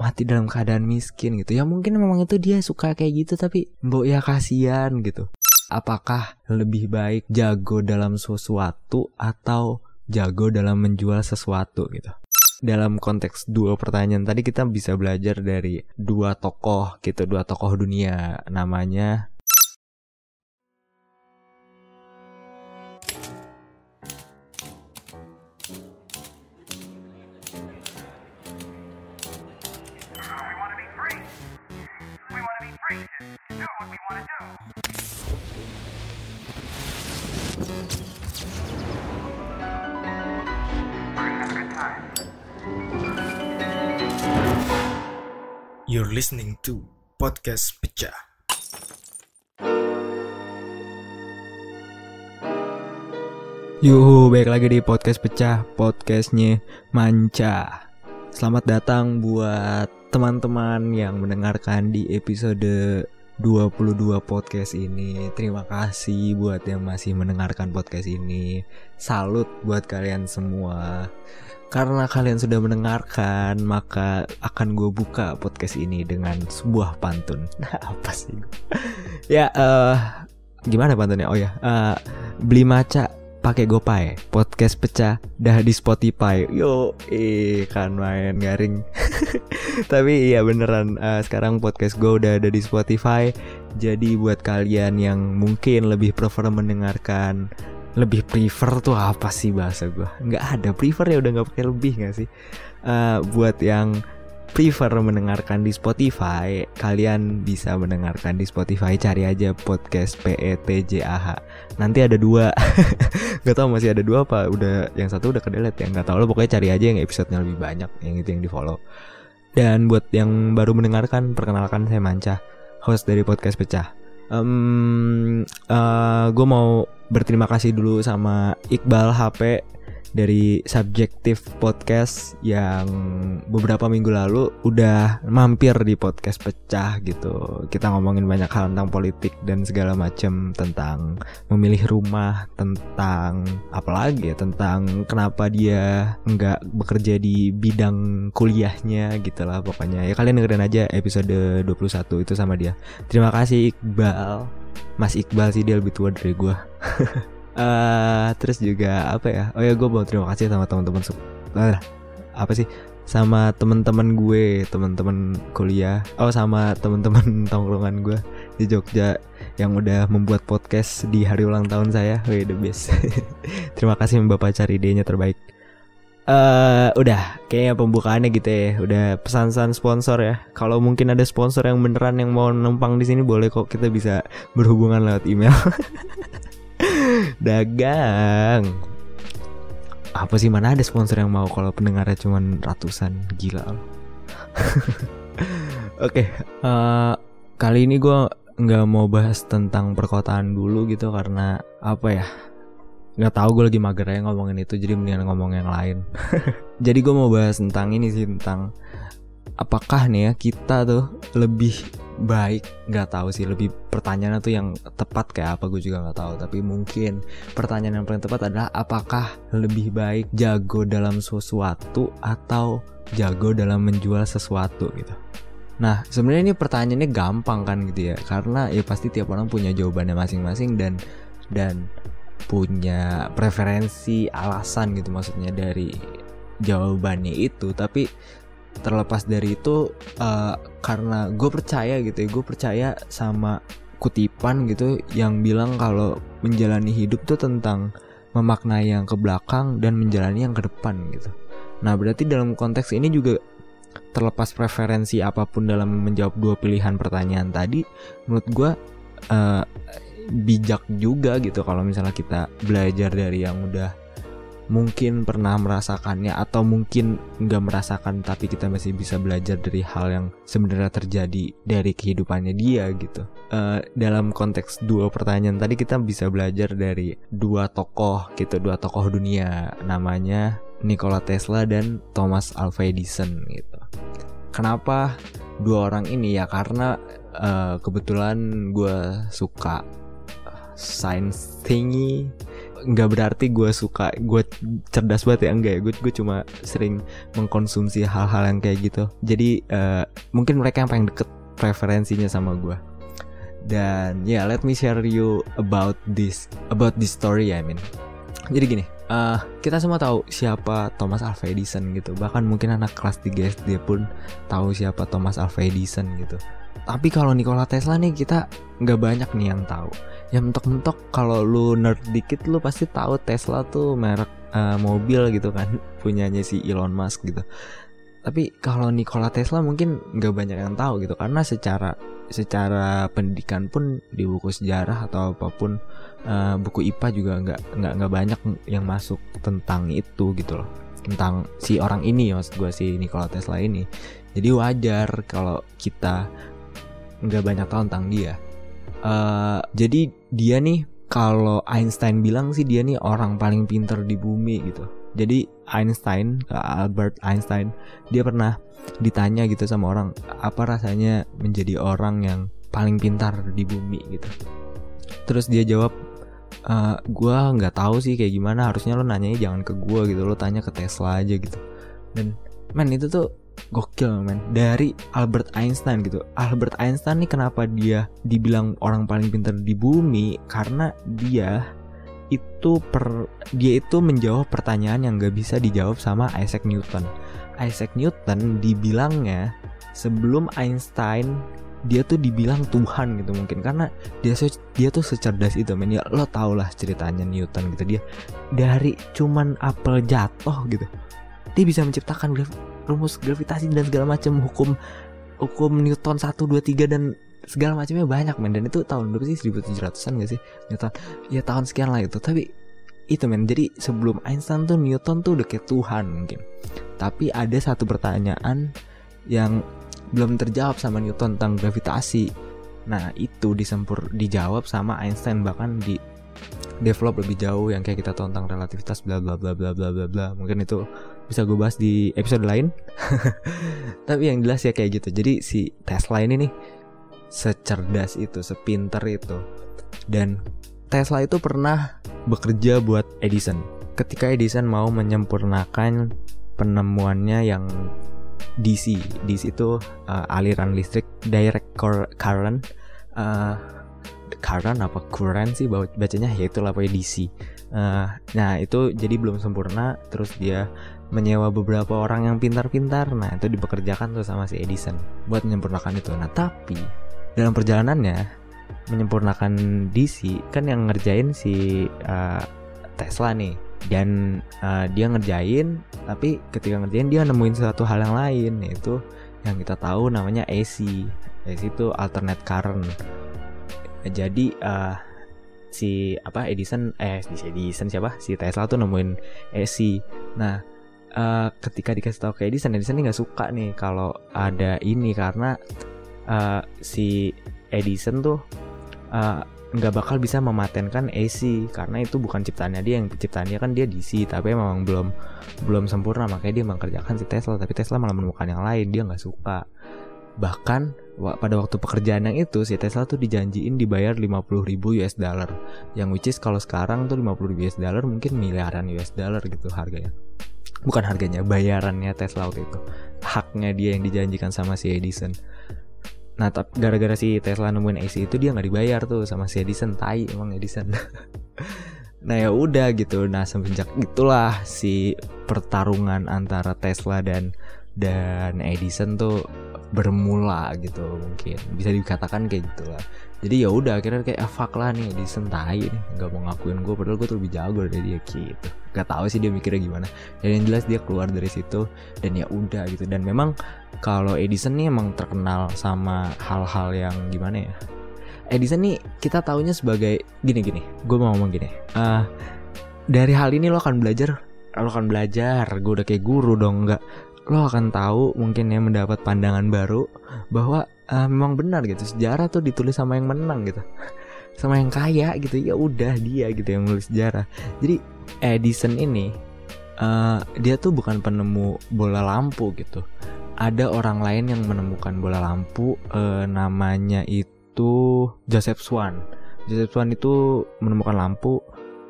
mati dalam keadaan miskin gitu. Ya mungkin memang itu dia suka kayak gitu tapi mbok ya kasihan gitu. Apakah lebih baik jago dalam sesuatu atau jago dalam menjual sesuatu gitu? Dalam konteks dua pertanyaan tadi kita bisa belajar dari dua tokoh gitu dua tokoh dunia. Namanya You're listening to Podcast Pecah. Yuhu, baik lagi di podcast pecah, podcastnya Manca. Selamat datang buat teman-teman yang mendengarkan di episode 22 podcast ini. Terima kasih buat yang masih mendengarkan podcast ini. Salut buat kalian semua. Karena kalian sudah mendengarkan, maka akan gue buka podcast ini dengan sebuah pantun. Nah, apa sih? ya, eh gimana pantunnya? Oh ya, eh, beli maca pakai GoPay. Podcast pecah dah di Spotify. Yo, eh kan main garing. Tapi iya beneran eh, sekarang podcast gue udah ada di Spotify. Jadi buat kalian yang mungkin lebih prefer mendengarkan lebih prefer tuh apa sih bahasa gue? Nggak ada prefer ya udah nggak pakai lebih nggak sih? Eh, buat yang prefer mendengarkan di Spotify, kalian bisa mendengarkan di Spotify cari aja podcast PETJAH. Nanti ada dua, nggak tahu masih ada dua apa udah yang satu udah kedelet ya nggak tahu lo pokoknya cari aja yang episodenya lebih banyak yang itu yang di follow. Dan buat yang baru mendengarkan, perkenalkan saya Manca, host dari podcast Pecah. Um, gue mau berterima kasih dulu sama Iqbal HP dari Subjektif Podcast yang beberapa minggu lalu udah mampir di podcast pecah gitu. Kita ngomongin banyak hal tentang politik dan segala macam tentang memilih rumah, tentang apalagi ya tentang kenapa dia nggak bekerja di bidang kuliahnya gitu lah pokoknya. Ya kalian dengerin aja episode 21 itu sama dia. Terima kasih Iqbal. Mas Iqbal sih dia lebih tua dari gue. Eh, terus juga apa ya? Oh ya gue mau terima kasih sama teman-teman eh, apa sih? Sama teman-teman gue, teman-teman kuliah. Oh sama teman-teman tongkrongan gue di Jogja yang udah membuat podcast di hari ulang tahun saya. Wih the best. terima kasih Bapak cari idenya terbaik. Eh udah kayaknya pembukaannya gitu ya. Udah pesan-pesan sponsor ya. Kalau mungkin ada sponsor yang beneran yang mau numpang di sini boleh kok kita bisa berhubungan lewat email. Dagang. Apa sih mana ada sponsor yang mau kalau pendengarnya cuma ratusan gila. Oke, eh, kali ini gue nggak mau bahas tentang perkotaan dulu gitu karena apa ya? Nggak tahu gue lagi mager ya ngomongin itu jadi mendingan ngomong yang lain. jadi gue mau bahas tentang ini sih tentang apakah nih ya kita tuh lebih baik? Nggak tahu sih lebih pertanyaan tuh yang tepat kayak apa gue juga nggak tahu. Tapi mungkin pertanyaan yang paling tepat adalah apakah lebih baik jago dalam sesuatu atau jago dalam menjual sesuatu gitu. Nah sebenarnya ini pertanyaannya gampang kan gitu ya. Karena ya pasti tiap orang punya jawabannya masing-masing dan dan punya preferensi alasan gitu maksudnya dari jawabannya itu. Tapi terlepas dari itu uh, karena gue percaya gitu ya gue percaya sama kutipan gitu yang bilang kalau menjalani hidup tuh tentang memaknai yang ke belakang dan menjalani yang ke depan gitu. Nah berarti dalam konteks ini juga terlepas preferensi apa pun dalam menjawab dua pilihan pertanyaan tadi menurut gue uh, bijak juga gitu kalau misalnya kita belajar dari yang udah mungkin pernah merasakannya atau mungkin nggak merasakan tapi kita masih bisa belajar dari hal yang sebenarnya terjadi dari kehidupannya dia gitu. Eh, dalam konteks dua pertanyaan tadi kita bisa belajar dari dua tokoh gitu, dua tokoh dunia namanya Nikola Tesla dan Thomas Alva Edison gitu. Kenapa dua orang ini ya karena eh, kebetulan gue suka science thingy nggak berarti gue suka gue cerdas banget ya enggak ya. Gue gue cuma sering mengkonsumsi hal-hal yang kayak gitu. Jadi uh, mungkin mereka yang paling deket preferensinya sama gue dan ya yeah, let me share you about this about this story I mean. Jadi gini uh, kita semua tahu siapa Thomas Alva Edison gitu. Bahkan mungkin anak kelas 3 SD pun tahu siapa Thomas Alva Edison gitu. Tapi kalau Nikola Tesla nih kita nggak banyak nih yang tahu ya mentok-mentok kalau lu nerd dikit lu pasti tahu Tesla tuh merek uh, mobil gitu kan punyanya si Elon Musk gitu. Tapi kalau Nikola Tesla mungkin nggak banyak yang tahu gitu karena secara secara pendidikan pun di buku sejarah atau apa pun uh, buku IPA juga nggak nggak nggak banyak yang masuk tentang itu gitu loh. Tentang si orang ini ya maksud gue si Nikola Tesla ini. Jadi wajar kalau kita nggak banyak tahu tentang dia uh, jadi dia nih kalau Einstein bilang sih dia nih orang paling pinter di bumi gitu. Jadi Einstein Albert Einstein dia pernah ditanya gitu sama orang apa rasanya menjadi orang yang paling pintar di bumi? gitu. Terus dia jawab e, eh, gue nggak tahu sih kayak gimana harusnya lo nanyanya jangan ke gue gitu lo tanya ke Tesla aja gitu. Dan men itu tuh gokil men. Dari Albert Einstein gitu. Albert Einstein nih kenapa dia dibilang orang paling pintar di bumi? Karena dia itu per dia itu menjawab pertanyaan yang gak bisa dijawab sama Isaac Newton. Isaac Newton dibilangnya sebelum Einstein dia tuh dibilang Tuhan gitu mungkin. Karena dia dia tuh secerdas itu men. Ya lo tau lah ceritanya Newton gitu. Dia dari cuman apel jatuh gitu dia bisa menciptakan rumus gravitasi dan segala macam hukum hukum Newton 1 2 3 dan segala macamnya banyak men. Dan itu tahun berapa sih? 1700-an gak sih? Newton. Ya tahun sekian lah itu. Tapi itu men. Jadi sebelum Einstein tuh Newton tuh udah kayak Tuhan mungkin. Tapi ada satu pertanyaan yang belum terjawab sama Newton tentang gravitasi. Nah itu disempur dijawab sama Einstein bahkan di develop lebih jauh yang kayak kita tahu tentang relativitas bla bla bla bla bla bla bla. Mungkin itu bisa gue bahas di episode lain. Tapi yang jelas ya kayak gitu. Jadi si Tesla ini nih secerdas itu sepinter itu. Dan Tesla itu pernah bekerja buat Edison. Ketika Edison mau menyempurnakan penemuannya yang DC DC itu uh, aliran listrik direct current. Uh, current apa current sih? Bacanya ya itulah pokoknya DC uh, nah itu jadi belum sempurna terus dia menyewa beberapa orang yang pintar-pintar. Nah itu dipekerjakan tuh sama si Edison buat menyempurnakan itu. Nah tapi dalam perjalanannya menyempurnakan DC kan yang ngerjain si uh, Tesla nih. Dan uh, dia ngerjain tapi ketika ngerjain dia nemuin sesuatu hal yang lain yaitu yang kita tahu namanya AC AC itu alternate current. Jadi uh, si apa Edison eh si Edison siapa? Si Tesla tuh nemuin AC nah uh, ketika dikasih tahu ke Edison Edison nggak suka nih kalau ada ini karena uh, si Edison tuh uh, nggak bakal bisa mematenkan AC karena itu bukan ciptaannya dia yang ciptaannya kan dia DC tapi memang belum belum sempurna. Makanya dia mengerjakan si Tesla tapi Tesla malah menemukan yang lain dia nggak suka. Bahkan pada waktu pekerjaan yang itu si Tesla tuh dijanjiin dibayar 50 ribu US dollar. Yang which is kalau sekarang tuh 50 ribu US dollar mungkin miliaran US dollar gitu harganya. Bukan harganya bayarannya Tesla waktu itu. Haknya dia yang dijanjikan sama si Edison. Nah gara-gara si Tesla nemuin AC itu dia nggak dibayar tuh sama si Edison. Tai emang Edison. Nah ya udah gitu. Nah semenjak itulah si pertarungan antara Tesla dan dan Edison tuh bermula gitu mungkin. Bisa dikatakan kayak gitulah. Jadi ya udah akhirnya kayak ah, fuck lah nih disentai nih. Nggak mau ngakuin gue padahal gue tuh lebih jago dari dia gitu. Gak tahu sih dia mikirnya gimana. Dan yang jelas dia keluar dari situ dan ya udah gitu. Dan memang kalau Edison nih emang terkenal sama hal-hal yang gimana ya? Edison nih kita tahunya sebagai gini gini gue mau ngomong gini. Uh, dari hal ini lo akan belajar lo akan belajar. Gue udah kayak guru dong nggak lo akan tahu mungkin ya mendapat pandangan baru bahwa uh, memang benar gitu sejarah tuh ditulis sama yang menang gitu sama yang kaya gitu ya udah dia gitu yang nulis sejarah. Jadi Edison ini uh, dia tuh bukan penemu bola lampu gitu. Ada orang lain yang menemukan bola lampu uh, namanya itu Joseph Swan. Joseph Swan itu menemukan lampu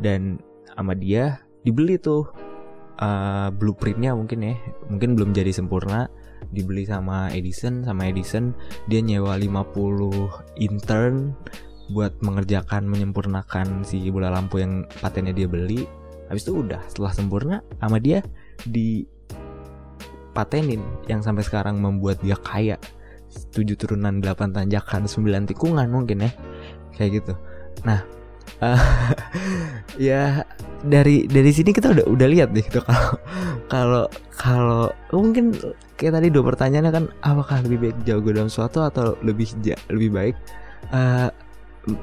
dan sama dia dibeli tuh uh, blueprintnya mungkin ya. Mungkin belum jadi sempurna. Dibeli sama Edison sama Edison. Dia nyewa 50 intern buat mengerjakan menyempurnakan si bola lampu yang patennya dia beli. Habis itu udah setelah sempurna sama dia di patenin yang sampai sekarang membuat dia kaya. 7 turunan 8 tanjakan 9 tikungan mungkin ya. Kayak gitu. Nah uh, ya dari dari sini kita udah udah lihat deh gitu kalau kalau kalau mungkin kayak tadi dua pertanyaannya kan apakah lebih baik jago dalam sesuatu atau lebih lebih baik uh,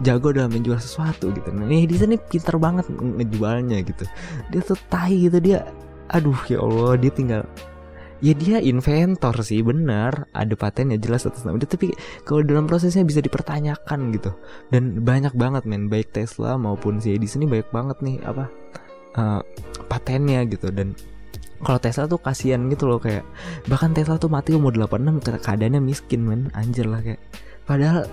jago dalam menjual sesuatu gitu. Nah, ini di sini pinter banget ngejualnya gitu. Dia tuh tai gitu dia. Aduh ya Allah dia tinggal ya dia inventor sih benar ada patennya jelas atas nama dia. Tapi kalau dalam prosesnya bisa dipertanyakan gitu. Dan banyak banget men. Baik Tesla maupun si Edison ini banyak banget nih apa uh, patennya gitu. Dan kalau Tesla tuh kasihan gitu loh kayak bahkan Tesla tuh mati umur 86 keadaannya miskin men. Anjir lah kayak. Padahal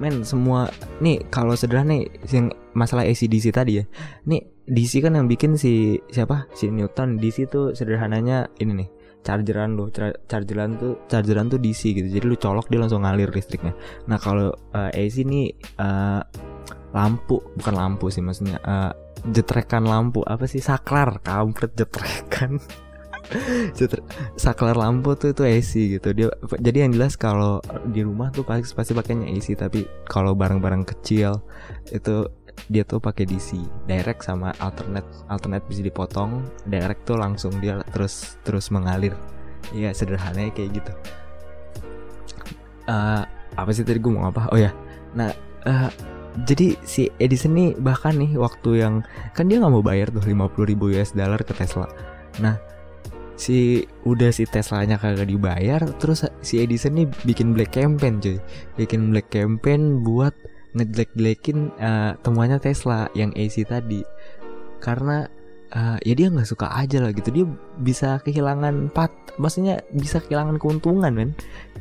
men semua nih kalau sederhana nih yang masalah ACDC tadi ya. Nih DC kan yang bikin si siapa? Si Newton. DC tuh sederhananya ini nih chargeran lo chargeran tuh chargeran tuh DC gitu. Jadi lu colok dia langsung ngalir listriknya. Nah kalau uh, AC ini uh, lampu bukan lampu sih maksudnya uh, jetrekan lampu. Apa sih? Saklar kampret jetrekan. Jetre, saklar lampu tuh itu AC gitu. Dia jadi yang jelas kalau di rumah tuh pasti pasti pakainya AC tapi kalau barang-barang kecil itu dia tuh pakai DC direct sama alternate alternate bisa dipotong direct tuh langsung dia terus terus mengalir. Ya sederhananya kayak gitu. Uh, apa sih tadi gue mau apa oh ya nah uh, jadi si Edison nih bahkan nih waktu yang kan dia nggak mau bayar tuh 50 ribu US dollar ke Tesla. Nah si udah si Teslanya kagak dibayar terus si Edison nih bikin black campaign cuy. Bikin black campaign buat ngejelek-jelekin uh, temuannya Tesla yang AC tadi. Karena uh, ya dia nggak suka aja lah gitu. Dia bisa kehilangan pat maksudnya bisa kehilangan keuntungan men.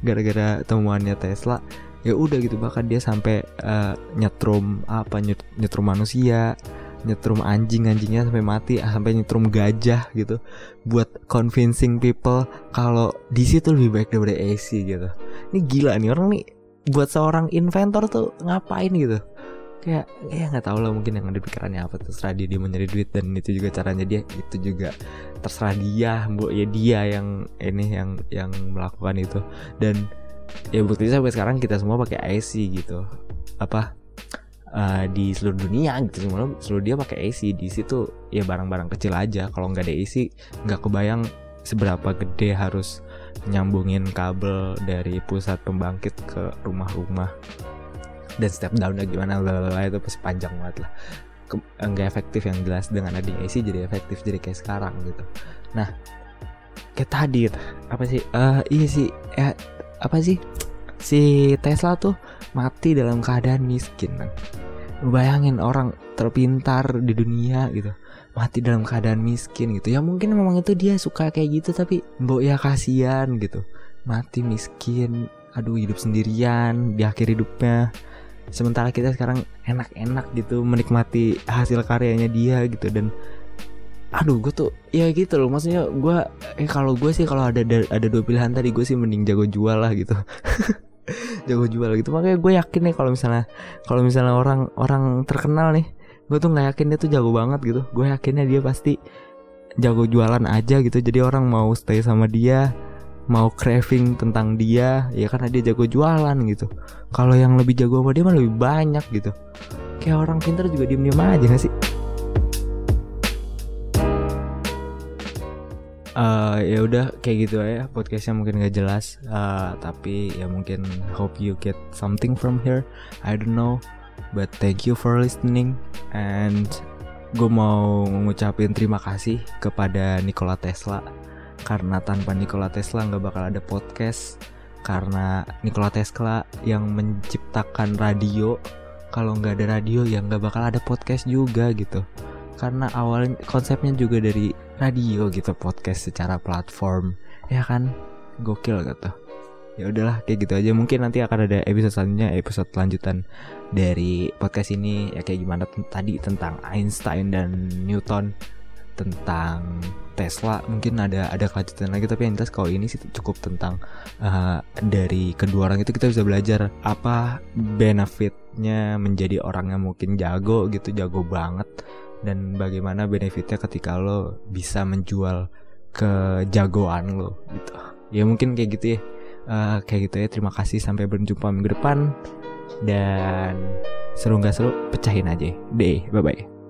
Gara-gara temuannya Tesla ya udah gitu. Bahkan dia sampai uh, nyetrum apa nyet, nyetrum manusia nyetrum anjing anjingnya sampai mati sampai nyetrum gajah gitu. Buat convincing people kalau di situ lebih baik daripada AC gitu. Ini gila nih orang nih buat seorang inventor tuh ngapain gitu? Kayak ya nggak tahu lah mungkin yang ada pikirannya apa. Terserah dia dia mau nyari duit dan itu juga caranya dia. Itu juga terserah dia bu. Ya dia yang ini yang yang melakukan itu. Dan ya buktinya sampai sekarang kita semua pakai IC gitu. Apa? Uh, di seluruh dunia gitu. Semua seluruh dia pakai AC di situ ya barang-barang kecil aja. Kalau nggak ada AC nggak kebayang seberapa gede harus nyambungin kabel dari pusat pembangkit ke rumah-rumah. Dan step downnya gimana lalala itu pasti panjang banget lah. Enggak efektif yang jelas dengan adanya AC jadi efektif jadi kayak sekarang gitu. Nah kayak tadi apa sih? Uh, iya sih eh, apa sih? Si Tesla tuh mati dalam keadaan miskin kan bayangin orang terpintar di dunia gitu mati dalam keadaan miskin gitu. Ya mungkin memang itu dia suka kayak gitu tapi mbok ya kasihan gitu. Mati miskin aduh hidup sendirian di akhir hidupnya. Sementara kita sekarang enak-enak gitu menikmati hasil karyanya dia gitu dan aduh gue tuh ya gitu loh. Maksudnya gue eh kalau gue sih kalau ada ada dua pilihan tadi gue sih mending jago jual lah gitu. Jago jual gitu. Makanya gue yakin nih kalau misalnya kalau misalnya orang orang terkenal nih gue tuh nggak yakin dia tuh jago banget gitu. Gue yakinnya dia pasti jago jualan aja gitu. Jadi orang mau stay sama dia mau craving tentang dia ya karena dia jago jualan gitu. Kalau yang lebih jago sama dia mah lebih banyak gitu. Kayak orang pintar juga diem diem aja gak sih? Uh, ya udah kayak gitu ya podcastnya mungkin gak jelas. Uh, tapi ya mungkin hope you get something from here. I don't know But thank you for listening. And gue mau ngucapin terima kasih kepada Nikola Tesla. Karena tanpa Nikola Tesla nggak bakal ada podcast. Karena Nikola Tesla yang menciptakan radio. Kalau nggak ada radio ya nggak bakal ada podcast juga gitu. Karena awal konsepnya juga dari radio gitu podcast secara platform. Ya kan? Gokil gitu ya udahlah kayak gitu aja. Mungkin nanti akan ada episode selanjutnya episode lanjutan dari podcast ini. Ya kayak gimana tadi tentang Einstein dan Newton tentang Tesla. Mungkin ada ada kelanjutan lagi tapi yang jelas kalau ini sih cukup tentang uh, dari kedua orang itu kita bisa belajar apa benefitnya menjadi orang yang mungkin jago gitu jago banget. Dan bagaimana benefitnya ketika lo bisa menjual kejagoan lo gitu. Ya mungkin kayak gitu ya uh, kayak gitu ya. Terima kasih sampai berjumpa minggu depan. Dan seru nggak seru pecahin aja deh bye bye